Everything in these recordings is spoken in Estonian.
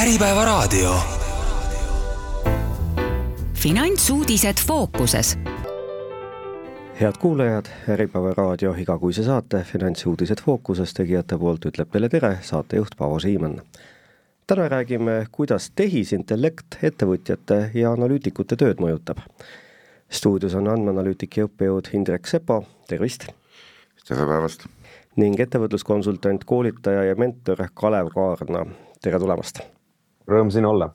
Äripäevaraadio. finantsuudised fookuses head kuulajad, Äripäeva raadio igakuise saate Finantsuudised fookuses tegijate poolt ütleb teile tere saatejuht Paavo Siimann. täna räägime, kuidas tehisintellekt ettevõtjate ja analüütikute tööd mõjutab. stuudios on andmeanalüütik ja õppejõud Indrek Sepo, tervist! tere päevast! ning ettevõtluskonsultant, koolitaja ja mentor Kalev Kaarna, tere tulemast! Rõõm siin olla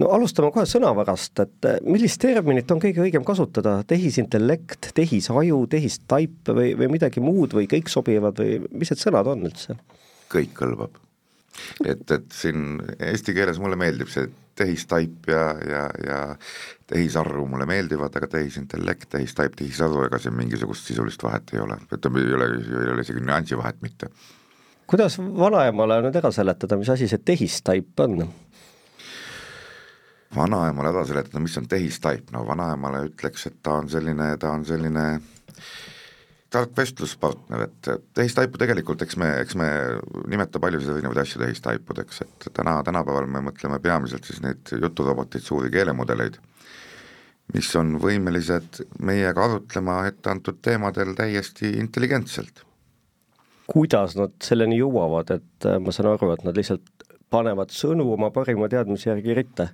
no alustame kohe sõnavarast, et millist terminit on kõige õigem kasutada, tehisintellekt, tehisaju, tehistaip või, või midagi muud või kõik sobivad või mis need sõnad on üldse? kõik kõlbab. et, et siin eesti keeles mulle meeldib see tehistaip ja, ja, ja tehisarv mulle meeldivad, aga tehisintellekt, tehistaip, tehisarv, ega siin mingisugust sisulist vahet ei ole, ütleme, ei ole, ei ole isegi nüansi vahet mitte. Kuidas vanaemale nüüd ära seletada, mis asi see tehistaip on? vanaemale ära seletada, mis on tehistaip, no vanaemale ütleks, et ta on selline, ta on selline tark vestluspartner, et tehistaipu tegelikult, eks me, eks me nimeta paljusid erinevaid asju tehistaipudeks, et täna, tänapäeval me mõtleme peamiselt siis neid juturoboteid, suuri keelemudeleid, mis on võimelised meiega arutlema etteantud teemadel täiesti intelligentselt. Kuidas nad selleni jõuavad, et ma saan aru, et nad lihtsalt panevad sõnu oma parima teadmise järgi ritta?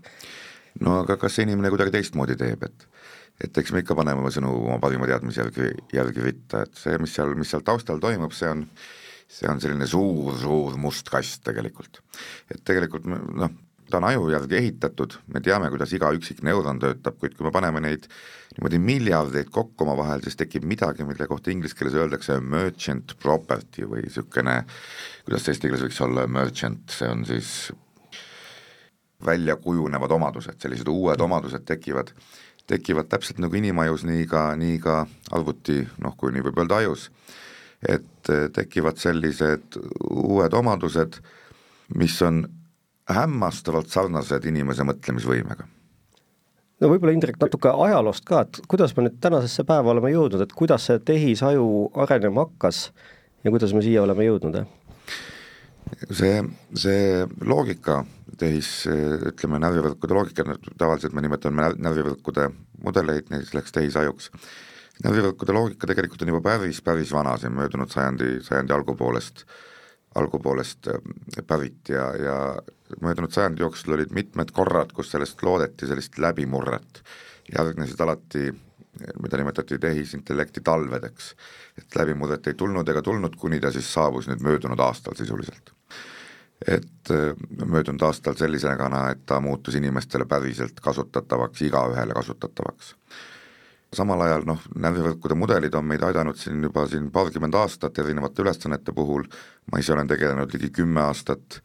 no aga kas see inimene kuidagi teistmoodi teeb, et et eks me ikka paneme oma sõnu oma parima teadmise järgi, järgi ritta, et see, mis seal, mis seal taustal toimub, see on see on selline suur-suur must kast tegelikult. et tegelikult noh, ta on aju järgi ehitatud, me teame, kuidas iga üksik neuron töötab, kuid kui me paneme neid niimoodi miljardeid kokku omavahel, siis tekib midagi, mille kohta inglise keeles öeldakse merchant property või niisugune, kuidas eesti keeles võiks olla, merchant, see on siis välja kujunevad omadused, sellised uued omadused tekivad, tekivad täpselt nagu inimajus, nii ka, nii ka arvuti, noh, kui nii võib öelda, ajus, et tekivad sellised uued omadused, mis on hämmastavalt sarnased inimese mõtlemisvõimega. No võib-olla Indrek natuke ajaloost ka, et kuidas me nüüd tänasesse päeva oleme jõudnud, et kuidas see tehisaju arenema hakkas ja kuidas me siia oleme jõudnud, see, see loogika, tehis, ütleme närvivõrkude loogika, tavaliselt me nimetame närvivõrkude mudeleid, selleks tehisajuks. närvivõrkude loogika tegelikult on juba päris, päris vana, siin möödunud sajandi, sajandi algupoolest, algupoolest äh, pärit ja, ja möödunud sajandi jooksul olid mitmed korrad, kus sellest loodeti sellist läbimurret. järgnesid alati mida nimetati tehisintellekti talvedeks. et läbimurret ei tulnud ega tulnud, kuni ta siis saabus nüüd möödunud aastal sisuliselt et äh, möödunud aastal sellisena, et ta muutus inimestele päriselt kasutatavaks, igaühele kasutatavaks. Samal ajal noh, närvivõrkude mudelid on meid aidanud siin juba siin paarkümmend aastat erinevate ülesannete puhul, ma ise olen tegelenud ligi kümme aastat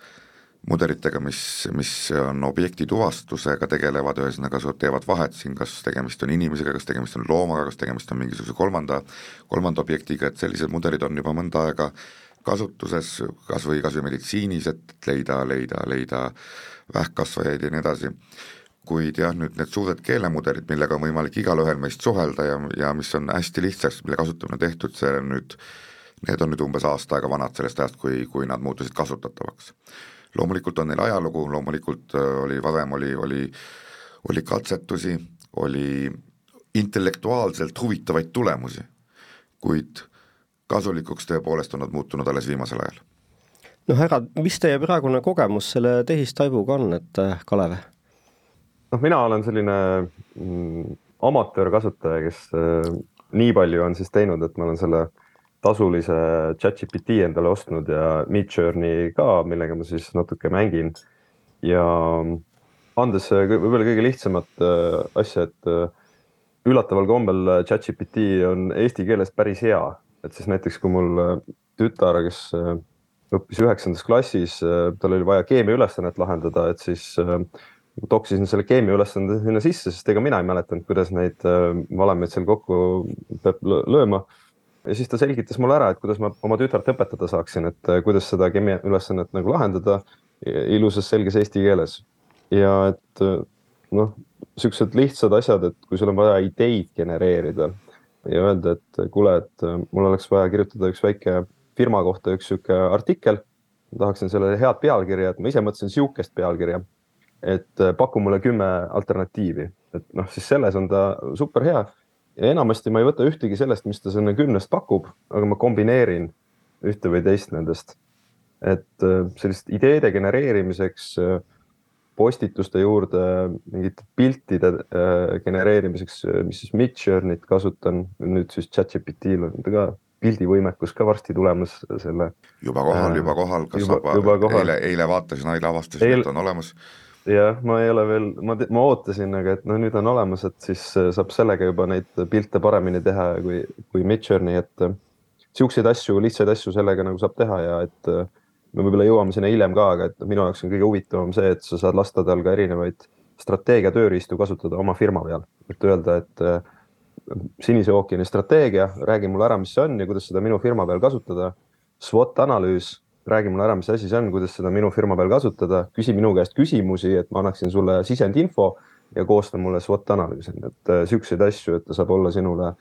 mudelitega, mis, mis on objekti tuvastusega tegelevad, ühesõnaga teevad vahet siin, kas tegemist on inimesega, kas tegemist on loomaga, kas tegemist on mingisuguse kolmanda, kolmanda objektiga, et sellised mudelid on juba mõnda aega kasutuses kas või, kas või meditsiinis, et leida, leida, leida vähkkasvajaid ja nii edasi, kuid jah, nüüd need suured keelemudelid, millega on võimalik igalühel meist suhelda ja, ja mis on hästi lihtsaks, mille kasutamine tehtud, see on nüüd, need on nüüd umbes aasta aega vanad sellest ajast, kui, kui nad muutusid kasutatavaks. loomulikult on neil ajalugu, loomulikult äh, oli varem, oli, oli, oli katsetusi, oli intellektuaalselt huvitavaid tulemusi, kuid kasulikuks tõepoolest on nad muutunud alles viimasel ajal. no härra, mis teie praegune kogemus selle tehistaibuga on, et äh, Kalev? Noh, mina olen selline mm, amatöörkasutaja, kes äh, nii palju on siis teinud, et ma olen selle tasulise chat-GPT endale ostnud ja Midjourney ka, millega ma siis natuke mängin. ja andes võib-olla kõige lihtsamat äh, asja, et äh, üllataval kombel chat-GPT on eesti keeles päris hea, et siis näiteks kui mul äh, tütar, kes äh, õppis üheksandas klassis, äh, tal oli vaja keemiaülesannet lahendada, et siis toksisin selle keemiaülesande sinna sisse, sest ega mina ei mäletanud, kuidas neid valemeid seal kokku peab lööma. ja siis ta selgitas mulle ära, et kuidas ma oma tütart õpetada saaksin, et kuidas seda keemiaülesannet nagu lahendada ilusas selges eesti keeles. ja et noh, siuksed lihtsad asjad, et kui sul on vaja ideid genereerida ja öelda, et kuule, et äh, mul oleks vaja kirjutada üks väike firma kohta üks sihuke artikkel. tahaksin sellele head pealkirja, et ma ise mõtlesin sihukest pealkirja, et paku mulle kümme alternatiivi, et noh, siis selles on ta super hea ja enamasti ma ei võta ühtegi sellest, mis ta sinna kümnest pakub, aga ma kombineerin ühte või teist nendest. et sellist ideede genereerimiseks postituste juurde mingite piltide äh, genereerimiseks, äh, mis siis Midjourney't kasutan, nüüd siis chat-GPT-l on ka pildivõimekus ka varsti tulemas selle. juba kohal, juba kohal, kas juba, juba kohal. eile, eile vaatasin, eile avastasin Eil..., et on olemas. Jah, ma ei ole veel, ma, ma ootasin, aga et no nüüd on olemas, et siis äh, saab sellega juba neid pilte paremini teha kui, kui Midjourney, et siukseid asju, lihtsaid asju sellega nagu saab teha ja et me võib-olla jõuame sinna hiljem ka, aga et minu jaoks on kõige huvitavam see, et sa saad lasta tal ka erinevaid strateegia tööriistu kasutada oma firma peal, et öelda, et äh, Sinise ookeani strateegia, räägi mulle ära, mis see on ja kuidas seda minu firma peal kasutada. SWOT analüüs, räägi mulle ära, mis asi see on, kuidas seda minu firma peal kasutada, küsi minu käest küsimusi, et ma annaksin sulle sisendinfo ja koosta mulle SWOT analüüsi, et äh, siukseid asju, et ta saab olla sinule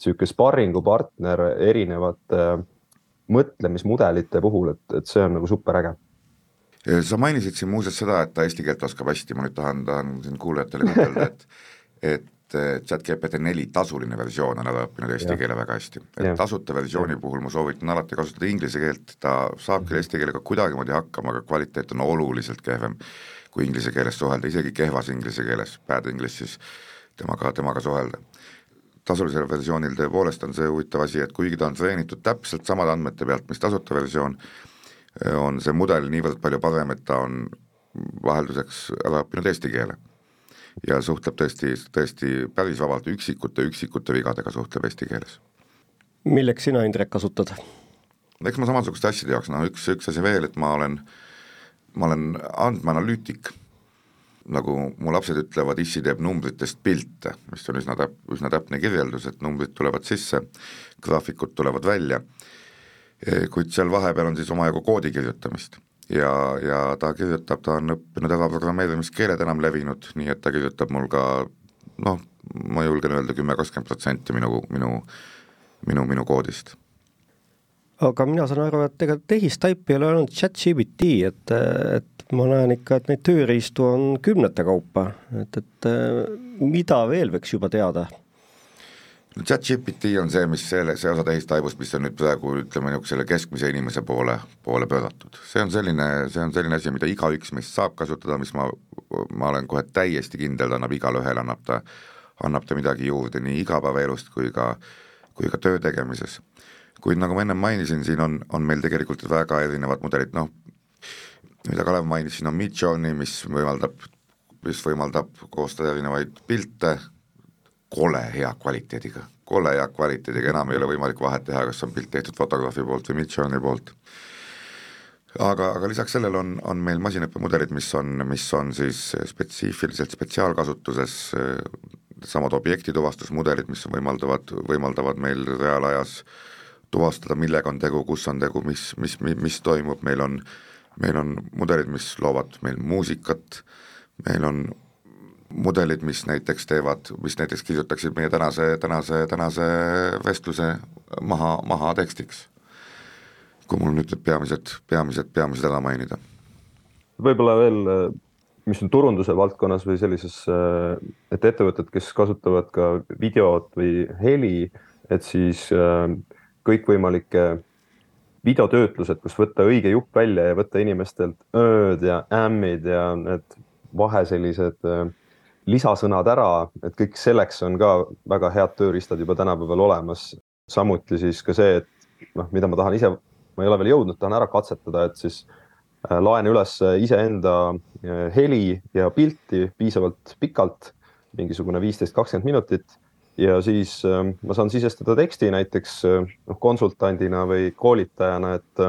sihuke sparringupartner erinevate äh, mõtlemismudelite puhul, et, et see on nagu super äge. sa mainisid siin muuseas seda, et ta eesti keelt oskab hästi, ma nüüd tahan, tahan siin kuulajatele ütelda, et, et chat-GPT neli tasuline versioon on ära õppinud eesti ja. keele väga hästi. et ja. tasuta versiooni ja. puhul ma soovitan alati kasutada inglise keelt, ta saab küll eesti keelega kuidagimoodi hakkama, aga kvaliteet on oluliselt kehvem kui inglise keeles suhelda, isegi kehvas inglise keeles, bad english siis temaga, temaga suhelda tasulisel versioonil tõepoolest on see huvitav asi, et kuigi ta on treenitud täpselt samade andmete pealt, mis tasuta versioon, on see mudel niivõrd palju parem, et ta on vahelduseks ära õppinud eesti keele. Ja suhtleb tõesti, tõesti päris vabalt, üksikute, üksikute vigadega suhtleb eesti keeles. milleks sina, Indrek, kasutad? eks ma samasuguste asjade jaoks, noh üks, üks asi veel, et ma olen, ma olen andmeanalüütik nagu mu lapsed ütlevad, issi teeb numbritest pilte, mis on üsna täp-, üsna täpne kirjeldus, et numbrid tulevad sisse, graafikud tulevad välja, kuid seal vahepeal on siis omajagu koodi kirjutamist ja, ja ta kirjutab, ta on õppinud ära programmeerimiskeeled enam levinud, nii et ta kirjutab mul ka noh, ma julgen öelda kümme, kakskümmend protsenti minu, minu, minu, minu koodist aga mina saan aru, et ega tehistaip ei ole ainult chat-GPT, et, et ma näen ikka, et neid tööriistu on kümnete kaupa, et, et mida veel võiks juba teada? chat-GPT on see, mis selle, see osa tehistaibust, mis on nüüd praegu ütleme niisugusele keskmise inimese poole, poole pööratud. see on selline, see on selline asi, mida igaüks meist saab kasutada, mis ma, ma olen kohe täiesti kindel, annab igale ühele, annab ta, annab ta midagi juurde nii igapäevaelust kui ka, kui ka töö tegemises. kuid nagu ma ennem mainisin, siin on, on meil tegelikult väga erinevad mudelid, noh, mida Kalev mainis, siin on Midjourney, mis võimaldab, mis võimaldab koostada erinevaid pilte kole hea kvaliteediga, kole hea kvaliteediga, enam ei ole võimalik vahet teha, kas on pilt tehtud fotograafi poolt või Midjourney poolt. aga, aga lisaks sellele on, on meil masinõppemudelid, mis on, mis on siis spetsiifiliselt spetsiaalkasutuses, samad objektituvastusmudelid, mis võimaldavad, võimaldavad meil reaalajas tuvastada, millega on tegu, kus on tegu, mis, mis, mis, mis toimub, meil on meil on mudelid, mis loovad meil muusikat, meil on mudelid, mis näiteks teevad, mis näiteks kirjutaksid meie tänase, tänase, tänase vestluse maha, maha tekstiks. kui mul nüüd peamised, peamised, peamised ära mainida. võib-olla veel, mis on turunduse valdkonnas või sellises, et ettevõtted, kes kasutavad ka videot või heli, et siis kõikvõimalikke videotöötlused, kus võtta õige jupp välja ja võtta inimestelt ööd ja ämmid ja need vahe sellised äh, lisasõnad ära, et kõik selleks on ka väga head tööriistad juba tänapäeval olemas. samuti siis ka see, et noh, mida ma tahan ise, ma ei ole veel jõudnud, tahan ära katsetada, et siis äh, laen üles iseenda äh, heli ja pilti piisavalt pikalt, mingisugune viisteist, kakskümmend minutit ja siis äh, ma saan sisestada teksti näiteks äh, noh, konsultandina või koolitajana, et,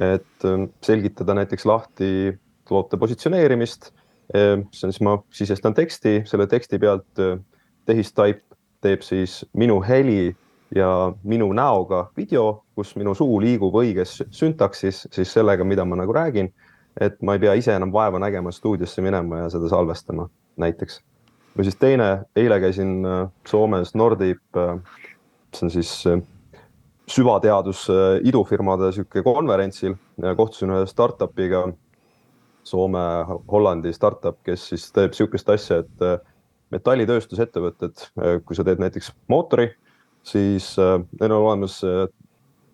et äh, selgitada näiteks lahti toote positsioneerimist. Siis on siis ma sisestan teksti, selle teksti pealt tehistaip teeb siis minu heli ja minu näoga video, kus minu suu liigub õiges süntaksis siis sellega, mida ma nagu räägin. et ma ei pea ise enam vaeva nägema stuudiosse minema ja seda salvestama näiteks või siis teine, eile käisin äh, Soomes Nordic, äh, see on siis süvateadus idufirmade sihuke konverentsil, kohtusin ühe startup'iga, Soome, Hollandi startup, kes siis teeb sihukest asja, et metallitööstusettevõtted, kui sa teed näiteks mootori, siis neil on olemas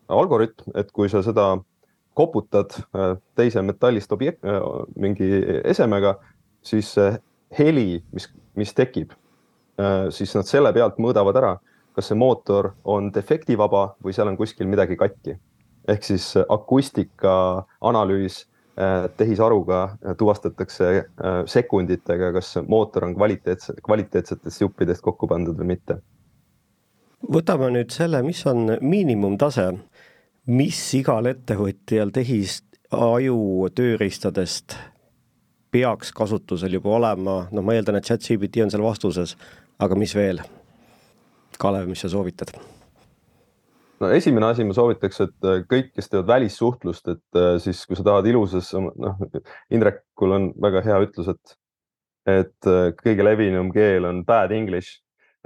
algoritm, et kui sa seda koputad teise metallist objekt, mingi esemega, siis heli, mis, mis tekib, siis nad selle pealt mõõdavad ära kas see mootor on defektivaba või seal on kuskil midagi katki. ehk siis akustika analüüs äh, tehisaruga tuvastatakse äh, sekunditega, kas mootor on kvaliteetse, kvaliteetsetest juppidest kokku pandud või mitte. võtame nüüd selle, mis on miinimumtase, mis igal ettevõtjal tehisaju tööriistadest peaks kasutusel juba olema, noh, ma eeldan, et chat-GPT on seal vastuses, aga mis veel? Kalev, mis sa soovitad? No esimene asi ma soovitaks, et äh, kõik, kes teevad välissuhtlust, et äh, siis, kui sa tahad ilusas, noh, Indrekul on väga hea ütlus, et, et äh, kõige levinum keel on bad english,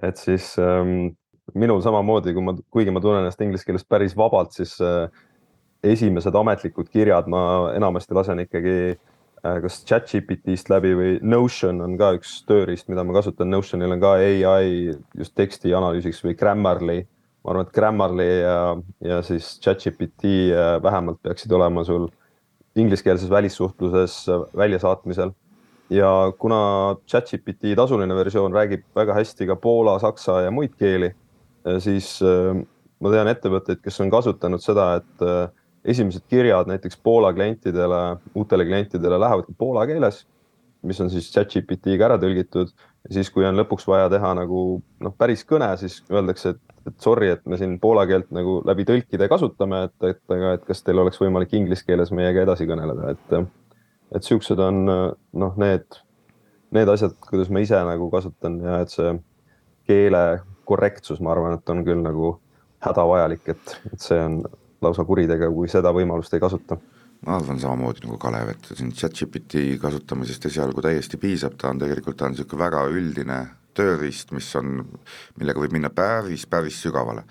et siis ähm, minul samamoodi, kui ma, kuigi ma tunnen ennast inglise keeles päris vabalt, siis äh, esimesed ametlikud kirjad ma enamasti lasen ikkagi äh, kas chat-GPT-st läbi või Notion on ka üks tööriist, mida ma kasutan. Notionil on ka ai just teksti analüüsiks või Grammarly. Ma arvan, et Grammarly ja, ja siis chat-GPT äh, vähemalt peaksid olema sul ingliskeelses välissuhtluses äh, väljasaatmisel. ja kuna chat-GPT tasuline versioon räägib väga hästi ka poola, saksa ja muid keeli, siis ma tean ettevõtteid, kes on kasutanud seda, et esimesed kirjad näiteks Poola klientidele, uutele klientidele lähevadki poola keeles, mis on siis chat-GPT-ga ära tõlgitud ja siis, kui on lõpuks vaja teha nagu noh, päris kõne, siis öeldakse, et, et sorry, et me siin poola keelt nagu läbi tõlkide kasutame, et, et aga, et kas teil oleks võimalik inglise keeles meiega edasi kõneleda, et, et siuksed on noh, need, need asjad, kuidas ma ise nagu kasutan ja et see keele korrektsus, ma arvan, et on küll nagu hädavajalik, et, et see on lausa kuritegu, kui seda võimalust ei kasuta. ma arvan samamoodi nagu Kalev, et siin chat-GPT kasutamisest esialgu täiesti piisab, ta on tegelikult, ta on niisugune väga üldine tööriist, mis on, millega võib minna päris, päris sügavale.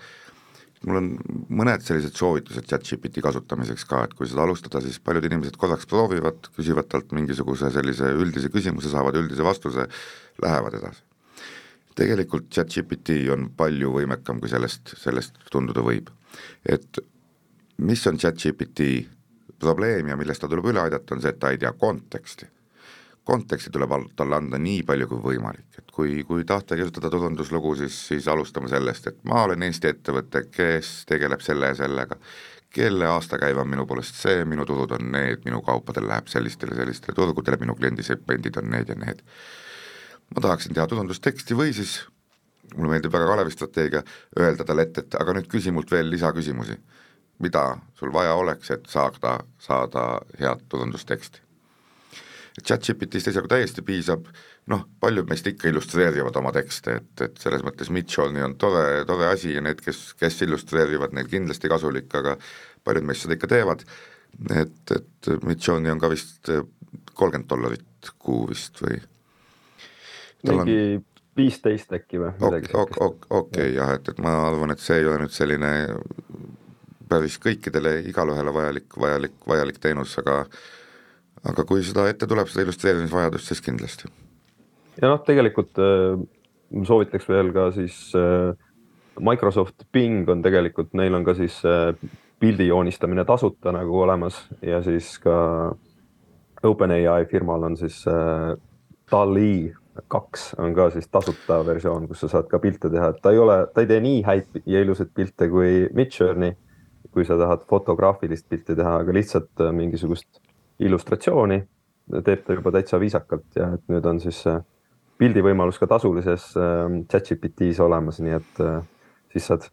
mul on mõned sellised soovitused chat-GPT kasutamiseks ka, et kui seda alustada, siis paljud inimesed korraks proovivad, küsivad talt mingisuguse sellise üldise küsimuse, saavad üldise vastuse, lähevad edasi tegelikult chat-GPT on palju võimekam, kui sellest, sellest tunduda võib. et mis on chat-GPT probleem ja millest ta tuleb üle aidata, on see, et ta ei tea konteksti. Konteksti tuleb talle anda nii palju kui võimalik, et kui, kui tahta kirjutada turunduslugu, siis, siis alustame sellest, et ma olen Eesti ettevõte, kes tegeleb selle ja sellega, kelle aastakäive on minu poolest see, minu turud on need, minu kaupadel läheb sellistele, sellistele turgudele, minu kliendisegmendid on need ja need. ma tahaksin teha turundusteksti või siis mulle meeldib väga Kalevi strateegia, öelda talle ette, et aga nüüd küsi mult veel lisaküsimusi mida sul vaja oleks, et saada, saada head turundusteksti. Chat-GPT-st esialgu täiesti piisab, noh, paljud meist ikka illustreerivad oma tekste, et, et selles mõttes Midjourney on tore, tore asi ja need, kes, kes illustreerivad, neil kindlasti kasulik, aga paljud meist seda ikka teevad, et, et Midjourney on ka vist kolmkümmend dollarit kuu vist või? mingi viisteist äkki või midagi sellist. okei jah, et, et ma arvan, et see ei ole nüüd selline päris kõikidele, igalühele vajalik, vajalik, vajalik teenus, aga aga kui seda ette tuleb, seda illustreerimisvajadust, siis kindlasti. ja noh, tegelikult äh, soovitaks veel ka siis äh, Microsoft Bing on tegelikult, neil on ka siis äh, pildi joonistamine tasuta nagu olemas ja siis ka OpenAI firmal on siis DALI kaks on ka siis tasuta versioon, kus sa saad ka pilte teha, et ta ei ole, ta ei tee nii häid ja ilusaid pilte kui Midjourney kui sa tahad fotograafilist pilti teha, aga lihtsalt mingisugust illustratsiooni teeb ta juba täitsa viisakalt ja et nüüd on siis pildivõimalus ka tasulises ähm, chat-GPT-s olemas, nii et äh, siis saad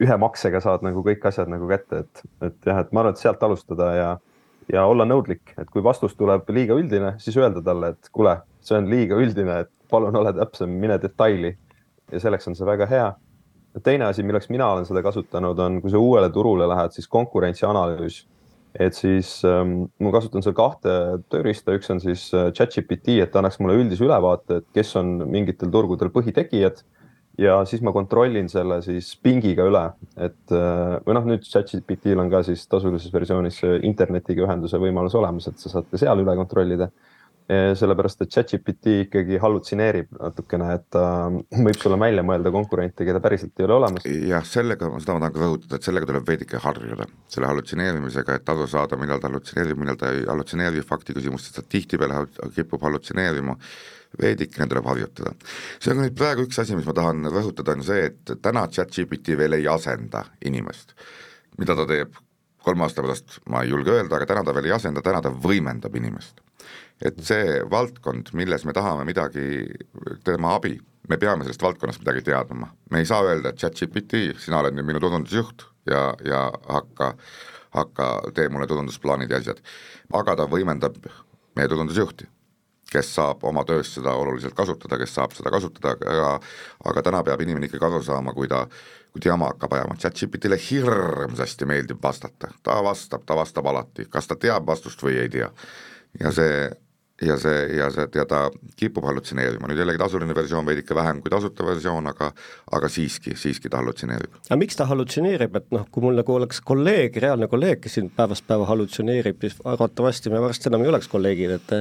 ühe maksega saad nagu kõik asjad nagu kätte, et, et jah, et ma arvan, et sealt alustada ja, ja olla nõudlik, et kui vastus tuleb liiga üldine, siis öelda talle, et kuule, see on liiga üldine, et palun ole täpsem, mine detaili. ja selleks on see väga hea teine asi, milleks mina olen seda kasutanud, on, kui sa uuele turule lähed, siis konkurentsianalüüs. Et siis ähm, ma kasutan seal kahte tööriista, üks on siis äh, chat-GPT, et ta annaks mulle üldise ülevaate, et kes on mingitel turgudel põhitegijad. ja siis ma kontrollin selle siis pingiga üle, et või noh, nüüd ChatGPT-l on ka siis tasulises versioonis internetiga ühenduse võimalus olemas, et sa saad ka seal üle kontrollida sellepärast, et ChatGPT ikkagi hallutseneerib natukene, et ta võib sulle välja mõelda konkurente, keda päriselt ei ole olemas. jah, sellega, seda ma tahan ka rõhutada, et sellega tuleb veidike harjuda, selle hallutseneerimisega, et aru saada, millal ta hallutseneerib, millal ta ei hallutseneeri, fakti küsimust, ta tihtipeale kipub hallutseneerima, veidikene tuleb harjutada. see on nüüd praegu üks asi, mis ma tahan rõhutada, on see, et täna ChatGPT veel ei asenda inimest. mida ta teeb kolme aasta pärast, ma ei julge öelda, aga täna ta veel ei asenda, täna ta võimendab inimest et see valdkond, milles me tahame midagi, tema abi, me peame sellest valdkonnast midagi teadma, me ei saa öelda, et chat-GPT, sina oled nüüd minu turundusjuht ja, ja hakka, hakka tee mulle turundusplaanid ja asjad. aga ta võimendab meie turundusjuhti, kes saab oma töös seda oluliselt kasutada, kes saab seda kasutada, aga aga täna peab inimene ikkagi aru saama, kui ta kui jama hakkab ajama, chat-GPT-le hirmsasti meeldib vastata, ta vastab, ta vastab alati, kas ta teab vastust või ei tea. ja see ja see, ja see, ja ta kipub hallutseneerima, nüüd jällegi tasuline versioon veidike vähem kui tasuta versioon, aga aga siiski, siiski ta hallutseneerib. aga miks ta hallutseneerib, et noh, kui mul nagu oleks kolleeg, reaalne kolleeg, kes siin päevast päeva hallutseneerib, siis arvatavasti me varsti enam ei oleks kolleegid, et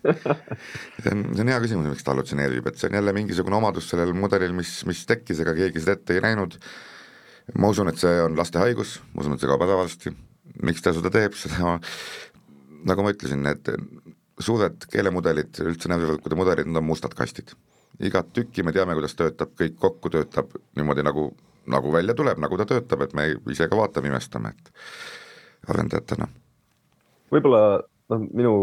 see on, see on hea küsimus, miks ta hallutseneerib, et see on jälle mingisugune omadus sellel mudelil, mis, mis tekkis, ega keegi seda ette ei näinud, ma usun, et see on laste haigus, ma usun, et see kaob ära varsti, miks ta seda teeb, seda nagu ma ütlesin, need suured keelemudelid, üldse näidavõrkude mudelid, need on mustad kastid. igat tükki me teame, kuidas töötab, kõik kokku töötab niimoodi, nagu, nagu välja tuleb, nagu ta töötab, et me ise ka vaatame, imestame, et arendajatena. võib-olla noh, minu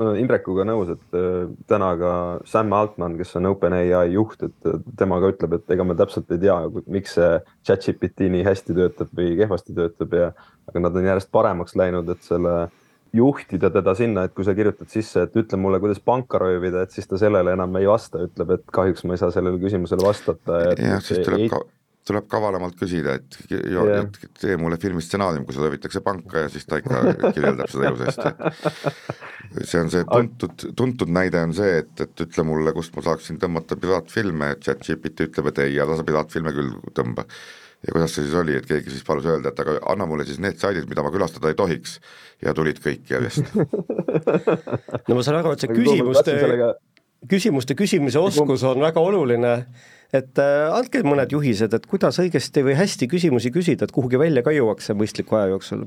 Indrekuga nõus, et äh, täna ka Sam Altman, kes on OpenAI juht, et äh, tema ka ütleb, et ega me täpselt ei tea, miks see chat-GPT nii hästi töötab või kehvasti töötab ja aga nad on järjest paremaks läinud, et selle äh, juhtida teda sinna, et kui sa kirjutad sisse, et ütle mulle, kuidas panka röövida, et siis ta sellele enam ei vasta, ütleb, et kahjuks ma ei saa sellele küsimusele vastata. jah, siis tuleb ei... ka tuleb kavalamalt küsida, et jo, yeah. et tee mulle filmi stsenaarium, kus röövitakse panka ja siis ta ikka kirjeldab seda ilusasti, see on see tuntud, tuntud näide on see, et, et ütle mulle, kust ma saaksin tõmmata piraatfilme, chat-GPT ütleb, et ei, aga sa piraatfilme küll tõmba ja kuidas see siis oli, et keegi siis palus öelda, et aga anna mulle siis need saidid, mida ma külastada ei tohiks ja tulid kõik järjest no ma saan aru, et see küsimuste, küsimuste küsimise oskus on väga oluline, et äh, andke mõned juhised, et kuidas õigesti või hästi küsimusi küsida, et kuhugi välja ka jõuaks mõistliku aja jooksul.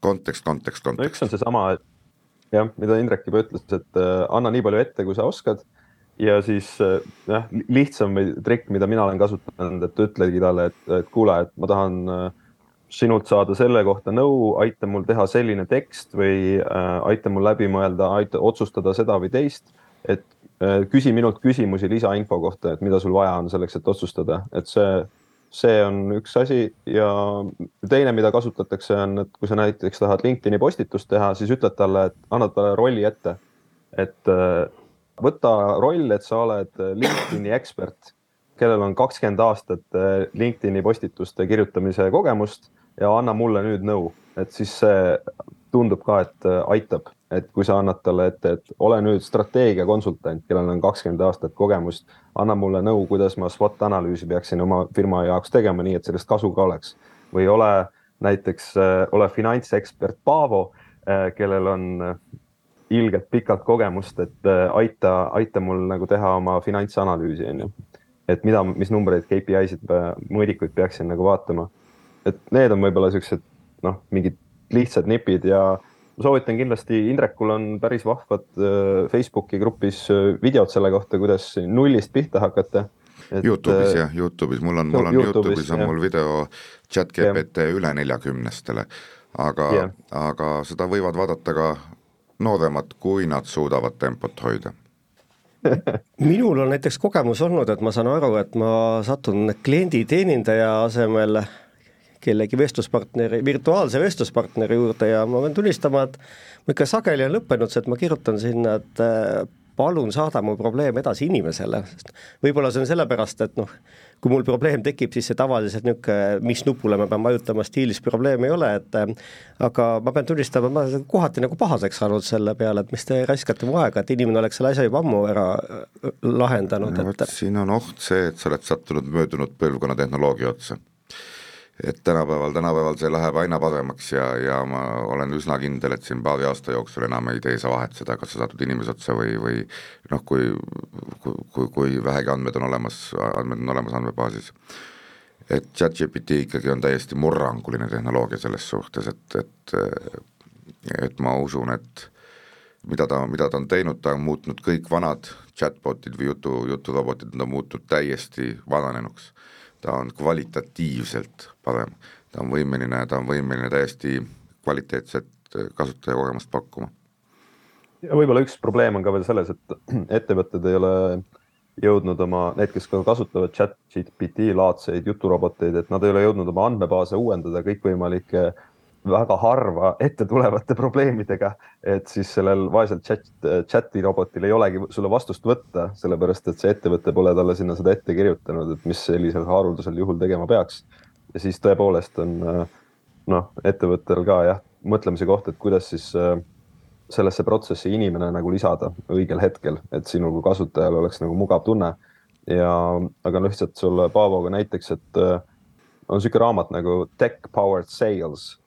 kontekst, kontekst, kontekst. no üks on seesama, et jah, mida Indrek juba ütles, et äh, anna nii palju ette, kui sa oskad ja siis äh, jah, lihtsam trikk, mida mina olen kasutanud, et ütlegi talle, et, et kuule, et ma tahan äh, sinult saada selle kohta nõu, aita mul teha selline tekst või äh, aita mul läbi mõelda, aita otsustada seda või teist. et äh, küsi minult küsimusi lisainfo kohta, et mida sul vaja on selleks, et otsustada, et see, see on üks asi ja teine, mida kasutatakse, on, et kui sa näiteks tahad LinkedIni postitust teha, siis ütled talle, et annad talle rolli ette. et äh, võta roll, et sa oled LinkedIni ekspert, kellel on kakskümmend aastat eh, LinkedIni postituste kirjutamise kogemust ja anna mulle nüüd nõu, et siis see tundub ka, et eh, aitab, et kui sa annad talle ette, et ole nüüd strateegiakonsultant, kellel on kakskümmend aastat kogemust, anna mulle nõu, kuidas ma SWOT analüüsi peaksin oma firma jaoks tegema, nii et sellest kasu ka oleks. või ole näiteks, ole finantsekspert Paavo, kellel on ilgelt pikalt kogemust, et äh, aita, aita mul nagu teha oma finantsanalüüsi, on ju. et mida, mis numbreid, KPI-sid, mõõdikuid peaksin nagu vaatama. et need on võib-olla siuksed noh, mingid lihtsad nipid ja ma soovitan kindlasti, Indrekul on päris vahvad äh, Facebooki grupis äh, videod selle kohta, kuidas nullist pihta hakata. Et, Youtube'is jah, Youtube'is, mul on, mul on Youtube'is, Youtube'is on mul video chat GPT üle neljakümnestele, aga, aga seda võivad vaadata ka nooremad, kui nad suudavad tempot hoida? Minul on näiteks kogemus olnud, et ma saan aru, et ma satun klienditeenindaja asemel kellegi vestluspartneri, virtuaalse vestluspartneri juurde ja ma pean tunnistama, et mul ikka sageli on lõppenud see, et ma kirjutan sinna, et palun saada mu probleem edasi inimesele, sest võib-olla see on sellepärast, et noh, kui mul probleem tekib, siis see tavaliselt niisugune, mis nupule ma pean vajutama stiilis probleem ei ole, et aga ma pean tunnistama, ma olen kohati nagu pahaseks saanud selle peale, et mis te raiskate mu aega, et inimene oleks selle asja juba ammu ära lahendanud no,. et siin on oht see, et sa oled sattunud möödunud põlvkonna tehnoloogia otsa et tänapäeval, tänapäeval see läheb aina paremaks ja, ja ma olen üsna kindel, et siin paari aasta jooksul enam ei tee sa vahet seda, kas sa satud inimese otsa või, või noh, kui, kui, kui vähegi andmed on olemas, andmed on olemas andmebaasis. et chat-GPT ikkagi on täiesti murranguline tehnoloogia selles suhtes, et, et et ma usun, et mida ta, mida ta on teinud, ta on muutnud kõik vanad chatbotid või jutu, juturobotid, nad on muutunud täiesti vananenuks ta on kvalitatiivselt parem, ta on võimeline, ta on võimeline täiesti kvaliteetset äh, kasutajakogemust pakkuma. ja võib-olla üks probleem on ka veel selles, et ettevõtted ei ole jõudnud oma, need, kes ka kasutavad chat GPT laadseid juturoboteid, et nad ei ole jõudnud oma andmebaase uuendada kõikvõimalike äh, väga harva ette tulevate probleemidega, et siis sellel vaesel chat, chat'i robotil ei olegi sulle vastust võtta, sellepärast et see ettevõte pole talle sinna seda ette kirjutanud, et mis sellisel haruldasel juhul tegema peaks. ja siis tõepoolest on noh, ettevõttel ka jah, mõtlemise koht, et kuidas siis sellesse protsessi inimene nagu lisada õigel hetkel, et sinu kui kasutajal oleks nagu mugav tunne. ja, aga lihtsalt sulle Paavoga näiteks, et on niisugune raamat nagu Tech Powered Sales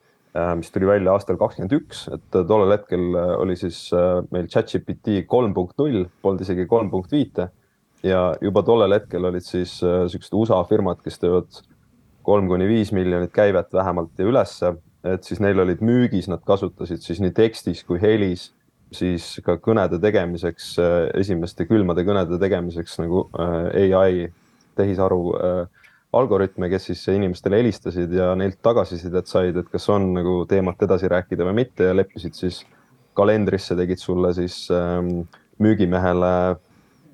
mis tuli välja aastal kakskümmend üks, et äh, tollel hetkel äh, oli siis meil ChatGPT kolm punkt null, polnud isegi kolm punkt viite. ja juba tollel hetkel olid siis siuksed USA firmad, kes teevad kolm kuni viis miljonit käivet vähemalt ja ülesse, et siis neil olid müügis, nad kasutasid siis nii tekstis kui helis, siis ka kõnede tegemiseks, esimeste külmade kõnede tegemiseks nagu ai tehisaru äh, algoritme, kes siis inimestele helistasid ja neilt tagasisidet said, et kas on nagu teemat edasi rääkida või mitte ja leppisid siis kalendrisse, tegid sulle siis ähm, müügimehele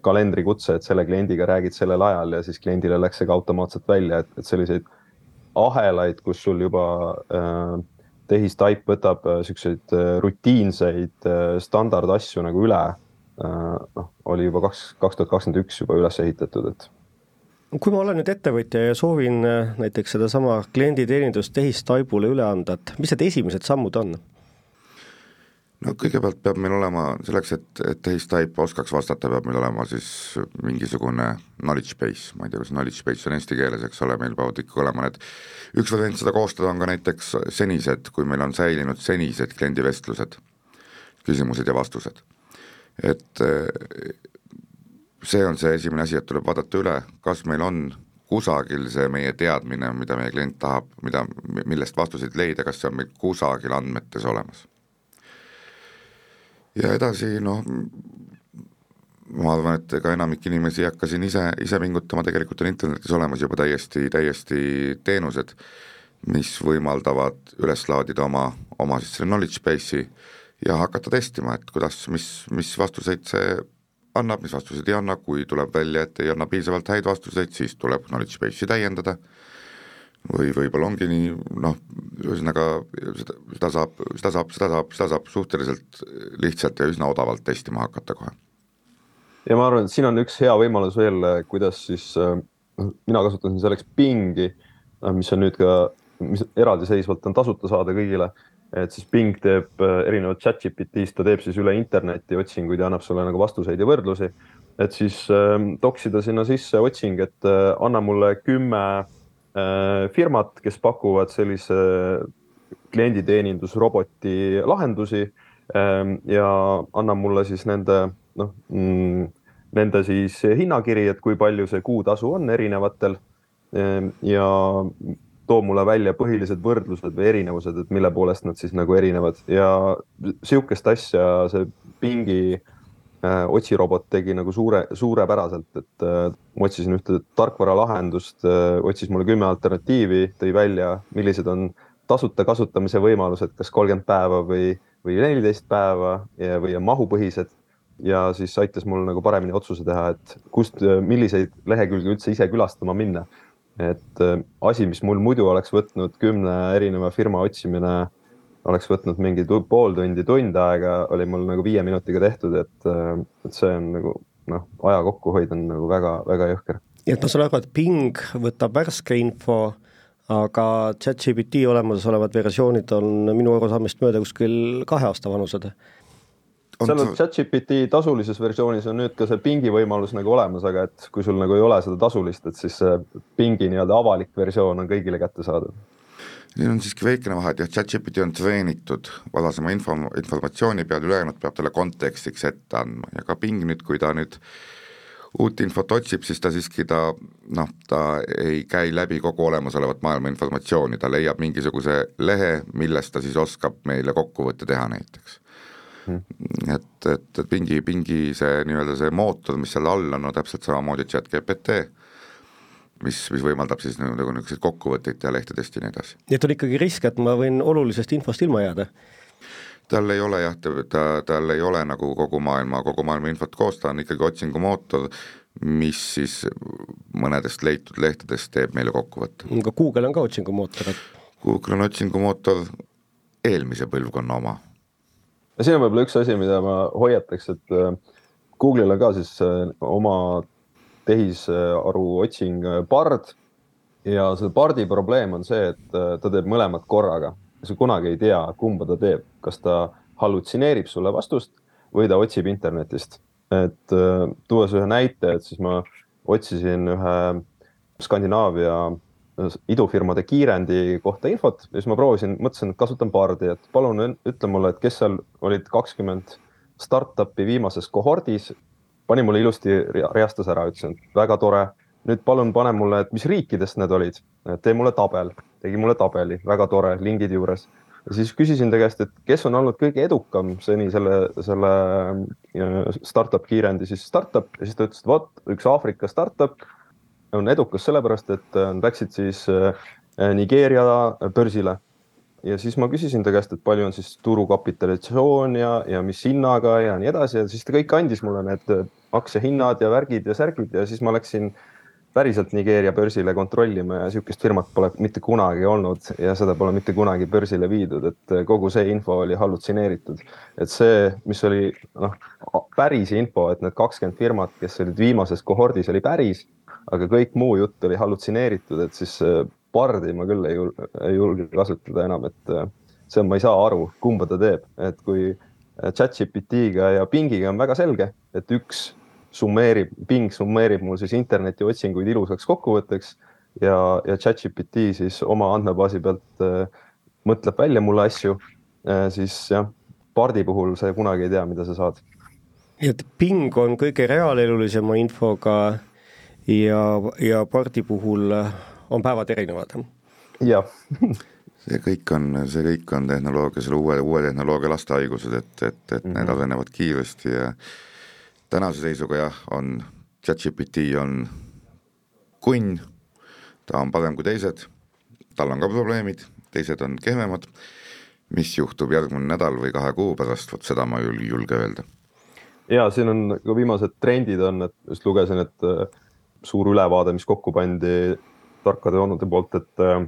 kalendrikutse, et selle kliendiga räägid sellel ajal ja siis kliendile läks see ka automaatselt välja, et, et selliseid ahelaid, kus sul juba äh, tehistaip võtab äh, siukseid äh, rutiinseid äh, standardasju nagu üle äh,. noh, oli juba kaks, kaks tuhat kakskümmend üks juba üles ehitatud, et kui ma olen nüüd ettevõtja ja soovin äh, näiteks sedasama klienditeenindust tehistaibule üle anda, et mis need esimesed sammud on? no kõigepealt peab meil olema selleks, et, et tehistaip oskaks vastata, peab meil olema siis mingisugune knowledge base, ma ei tea, kas knowledge base on eesti keeles, eks ole, meil peavad ikkagi olema need, üks variant seda koostada on ka näiteks senised, kui meil on säilinud senised kliendivestlused, küsimused ja vastused. et see on see esimene asi, et tuleb vaadata üle, kas meil on kusagil see meie teadmine, mida meie klient tahab, mida, millest vastuseid leida, kas see on meil kusagil andmetes olemas. ja edasi noh, ma arvan, et ega enamik inimesi ei hakka siin ise, ise pingutama, tegelikult on internetis olemas juba täiesti, täiesti teenused, mis võimaldavad üles laadida oma, oma siis selle knowledge base'i ja hakata testima, et kuidas, mis, mis vastuseid see annab, mis vastuseid ei anna, kui tuleb välja, et ei anna piisavalt häid vastuseid, siis tuleb knowledge base'i täiendada või võib-olla ongi nii, noh, ühesõnaga seda, seda saab, seda saab, seda saab, seda saab suhteliselt lihtsalt ja üsna odavalt testima hakata kohe. ja ma arvan, et siin on üks hea võimalus veel, kuidas siis äh,, mina kasutasin selleks Bingi, noh, mis on nüüd ka, mis eraldiseisvalt on tasuta saada kõigile et siis Bing teeb äh, erinevat chat GPT-st, ta teeb siis üle interneti otsinguid ja annab sulle nagu vastuseid ja võrdlusi. et siis toksida sinna sisse otsing, et äh, anna mulle kümme äh, firmat, kes pakuvad sellise klienditeenindusroboti lahendusi äh, ja anna mulle siis nende noh mm,, nende siis hinnakiri, et kui palju see kuutasu on erinevatel äh, ja too mulle välja põhilised võrdlused või erinevused, et mille poolest nad siis nagu erinevad. Ja sihukest asja see pingi äh, otsirobot tegi nagu suure, suurepäraselt, et äh, ma otsisin ühte tarkvaralahendust äh,, otsis mulle kümme alternatiivi, tõi välja, millised on tasuta kasutamise võimalused, kas kolmkümmend päeva või, või neliteist päeva ja, või on mahupõhised. Ja siis aitas mul nagu paremini otsuse teha, et kust, milliseid lehekülgi üldse ise külastama minna et äh, asi, mis mul muidu oleks võtnud kümne erineva firma otsimine oleks võtnud mingi pool tundi, tund aega, oli mul nagu viie minutiga tehtud, et, et see on nagu noh, aja kokkuhoid on nagu väga-väga jõhker. nii et ma saan aru, et Bing võtab värske info, aga chat-GPT olemasolevad versioonid on minu arusaamist mööda kuskil kahe aasta vanused seal on chat-GPT tasulises versioonis on nüüd ka see pingi võimalus nagu olemas, aga et kui sul nagu ei ole seda tasulist, et siis see pingi nii-öelda avalik versioon on kõigile kättesaadav. siin on siiski väikene vahe, et jah, chat-GPT on treenitud varasema info, informatsiooni peal, ülejäänud peab talle kontekstiks ette andma ja ka ping nüüd, kui ta nüüd uut infot otsib, siis ta siiski ta noh, ta ei käi läbi kogu olemasolevat maailma informatsiooni, ta leiab mingisuguse lehe, millest ta siis oskab meile kokkuvõtte teha näiteks. Et, et, et pingi, pingi see nii-öelda see mootor, mis seal all on, no täpselt samamoodi chat GPT, mis, mis võimaldab siis nagu niisuguseid kokkuvõtteid teha lehtedest ja nii edasi. nii et on ikkagi risk, et ma võin olulisest infost ilma jääda? tal ei ole jah, ta, tal ei ole nagu kogu maailma, kogu maailma infot koos, ta on ikkagi otsingumootor, mis siis mõnedest leitud lehtedest teeb meile kokkuvõtte. aga Google on ka otsingumootor, et Google on otsingumootor eelmise põlvkonna oma ja siin on võib-olla üks asi, mida ma hoiataks, et äh, Google'il on ka siis äh, oma tehisaru otsing äh, Bard ja selle Bardi probleem on see, et ta teeb mõlemat korraga. sa kunagi ei tea, kumba ta teeb, kas ta hallutsineerib sulle vastust või ta otsib internetist. et tuues ühe näite, et siis ma otsisin ühe Skandinaavia idufirmade kiirendi kohta infot ja siis ma proovisin, mõtlesin, et kasutan Bardi, et palun ütle mulle, et kes seal olid kakskümmend startup'i viimases kohordis. pani mulle ilusti, reastas ära, ütlesin, et väga tore. nüüd palun pane mulle, et mis riikidest need olid, tee mulle tabel, tegi mulle tabeli, väga tore, lingid juures. ja siis küsisin ta käest, et kes on olnud kõige edukam seni selle, selle startup kiirendi siis startup ja siis ta ütles, et vot üks Aafrika startup on edukas sellepärast, et äh, läksid siis äh, Nigeeria börsile. Ja siis ma küsisin ta käest, et palju on siis turukapitalisatsioon ja, ja mis hinnaga ja nii edasi. Ja siis ta kõik andis mulle need äh, aktsiahinnad ja värgid ja särgid ja siis ma läksin päriselt Nigeeria börsile kontrollima ja niisugust firmat pole mitte kunagi olnud ja seda pole mitte kunagi börsile viidud, et kogu see info oli hallutsineeritud. et see, mis oli noh, päris info, et need kakskümmend firmat, kes olid viimases kohordis, oli päris aga kõik muu jutt oli hallutsineeritud, et siis pardi ma küll ei, ei julge kasutada enam, et äh, see on, ma ei saa aru, kumba ta teeb, et kui äh, chat-GPT-ga ja pingiga on väga selge, et üks summeerib, ping summeerib mul siis internetiotsinguid ilusaks kokkuvõtteks ja, ja chat-GPT siis oma andmebaasi pealt äh, mõtleb välja mulle asju äh,, siis jah, pardi puhul sa kunagi ei tea, mida sa saad. nii et ping on kõige reaalelulisema infoga ja, ja pardi puhul on päevad erinevad. jah see kõik on, see kõik on tehnoloogia, selle uue, uue tehnoloogia lastehaigused, et, et, et mm -hmm. need arenevad kiiresti ja tänase seisuga jah, on chat-GPT on kunn, ta on parem kui teised, tal on ka probleemid, teised on kehvemad, mis juhtub järgmine nädal või kahe kuu pärast, vot seda ma ei julge öelda. ja siin on ka viimased trendid on, et just lugesin, et suur ülevaade, mis kokku pandi tarkade onude poolt, et äh,